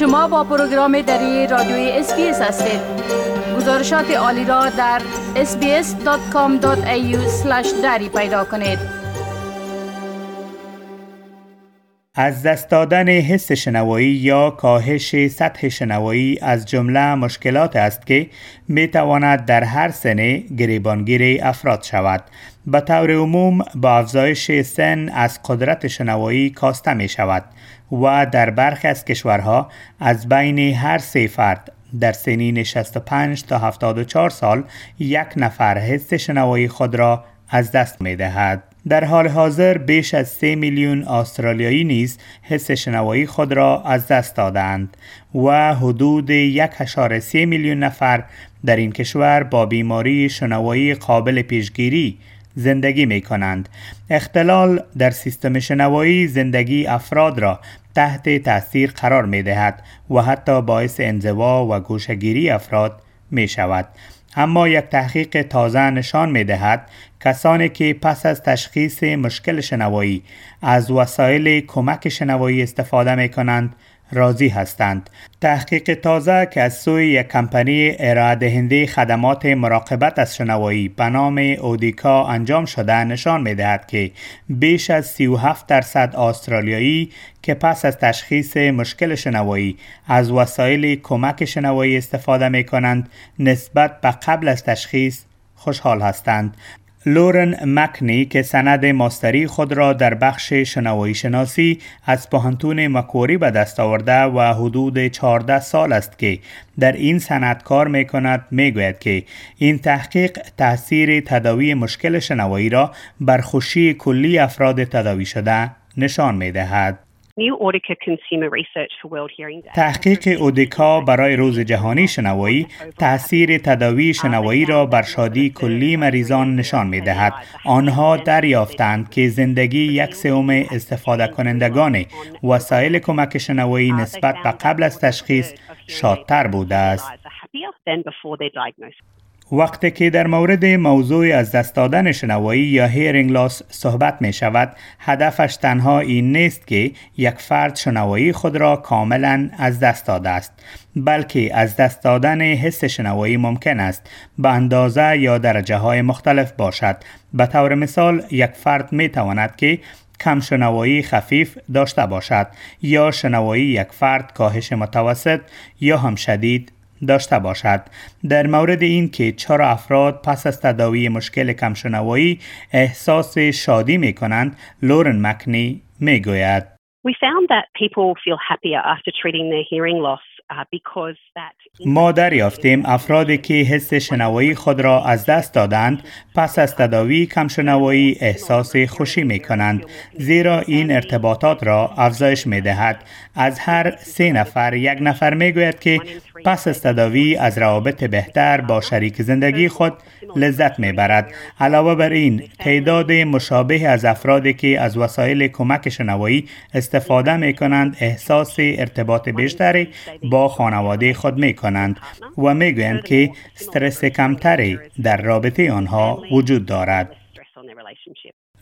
شما با پروگرام دری رادیوی SBS هستید. گزارشات عالی را در sbs.com.au دری پیدا کنید. از دست دادن حس شنوایی یا کاهش سطح شنوایی از جمله مشکلات است که می تواند در هر سن گریبانگیر افراد شود. به طور عموم با افزایش سن از قدرت شنوایی کاسته می شود و در برخی از کشورها از بین هر سه فرد در سنین 65 تا 74 سال یک نفر حس شنوایی خود را از دست می دهد. در حال حاضر بیش از 3 میلیون استرالیایی نیز حس شنوایی خود را از دست دادند و حدود 1.3 میلیون نفر در این کشور با بیماری شنوایی قابل پیشگیری زندگی می کنند. اختلال در سیستم شنوایی زندگی افراد را تحت تاثیر قرار می دهد و حتی باعث انزوا و گوشگیری افراد می شود. اما یک تحقیق تازه نشان می دهد کسانی که پس از تشخیص مشکل شنوایی از وسایل کمک شنوایی استفاده می کنند راضی هستند. تحقیق تازه که از سوی یک کمپانی ارائه دهنده خدمات مراقبت از شنوایی به نام اودیکا انجام شده نشان می دهد که بیش از 37 درصد استرالیایی که پس از تشخیص مشکل شنوایی از وسایل کمک شنوایی استفاده می کنند نسبت به قبل از تشخیص خوشحال هستند لورن مکنی که سند ماستری خود را در بخش شنوایی شناسی از پهنتون مکوری به دست آورده و حدود 14 سال است که در این سند کار می کند می گوید که این تحقیق تاثیر تداوی مشکل شنوایی را بر خوشی کلی افراد تداوی شده نشان می دهد. تحقیق اودیکا برای روز جهانی شنوایی تاثیر تداوی شنوایی را بر شادی کلی مریضان نشان می دهد. آنها دریافتند که زندگی یک سوم استفاده کنندگان وسایل کمک شنوایی نسبت به قبل از تشخیص شادتر بوده است. وقتی که در مورد موضوع از دست دادن شنوایی یا هیرینگ لاس صحبت می شود هدفش تنها این نیست که یک فرد شنوایی خود را کاملا از دست داده است بلکه از دست دادن حس شنوایی ممکن است به اندازه یا درجه های مختلف باشد. به طور مثال یک فرد می تواند که کم شنوایی خفیف داشته باشد یا شنوایی یک فرد کاهش متوسط یا هم شدید داشته باشد. در مورد این که چرا افراد پس از تداوی مشکل کمشنوایی احساس شادی می کنند لورن مکنی می گوید We found that people feel happier after treating their hearing loss Uh, ما دریافتیم افرادی که حس شنوایی خود را از دست دادند پس از تداوی کم شنوایی احساس خوشی می کنند زیرا این ارتباطات را افزایش می دهد از هر سه نفر یک نفر می گوید که پس از تداوی از روابط بهتر با شریک زندگی خود لذت می برد علاوه بر این تعداد مشابه از افرادی که از وسایل کمک شنوایی استفاده می کنند احساس ارتباط بیشتری با خانواده خود می کنند و می گویند که استرس کمتری در رابطه آنها وجود دارد.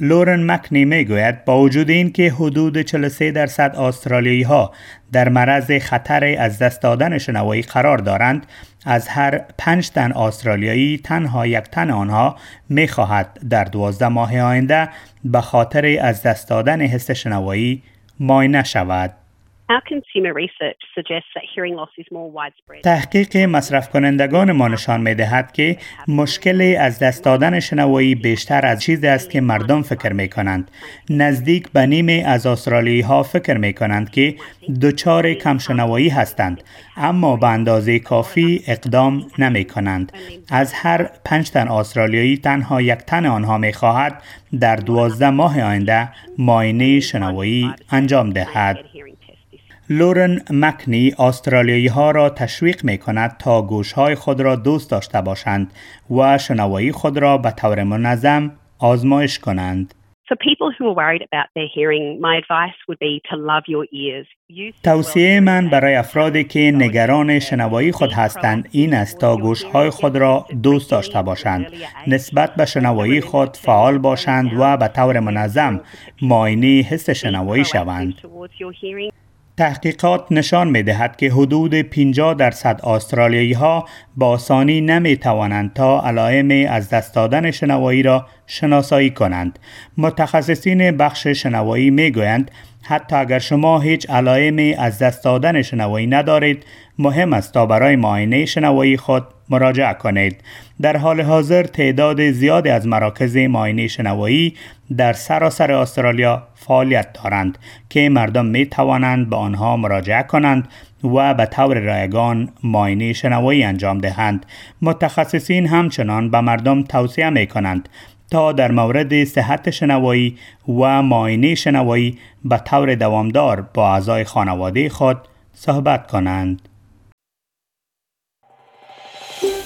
لورن مکنی می گوید با وجود این که حدود 43 درصد استرالیایی ها در مرض خطر از دست دادن شنوایی قرار دارند از هر پنج تن استرالیایی تنها یک تن آنها می خواهد در دوازده ماه آینده به خاطر از دست دادن حس شنوایی ماینه شود. تحقیق مصرف کنندگان ما نشان می دهد که مشکل از دست دادن شنوایی بیشتر از چیزی است که مردم فکر می کنند. نزدیک به نیم از استرالیایی ها فکر می کنند که دچار کم شنوایی هستند اما به اندازه کافی اقدام نمی کنند. از هر پنج تن استرالیایی تنها یک تن آنها می خواهد در دوازده ماه آینده ماینه شنوایی انجام دهد. لورن مکنی استرالیایی ها را تشویق می کند تا گوش های خود را دوست داشته باشند و شنوایی خود را به طور منظم آزمایش کنند. توصیه من برای افرادی که نگران شنوایی خود هستند این است تا گوش های خود را دوست داشته باشند. نسبت به شنوایی خود فعال باشند و به طور منظم ماینی حس شنوایی شوند. تحقیقات نشان می دهد که حدود 50 درصد استرالیایی ها با آسانی نمی توانند تا علائم از دست دادن شنوایی را شناسایی کنند. متخصصین بخش شنوایی می گویند حتی اگر شما هیچ علائمی از دست دادن شنوایی ندارید مهم است تا برای معاینه شنوایی خود مراجعه کنید در حال حاضر تعداد زیادی از مراکز معاینه شنوایی در سراسر استرالیا فعالیت دارند که مردم می توانند به آنها مراجعه کنند و به طور رایگان معاینه شنوایی انجام دهند متخصصین همچنان به مردم توصیه می کنند تا در مورد صحت شنوایی و معاینه شنوایی به طور دوامدار با اعضای خانواده خود صحبت کنند.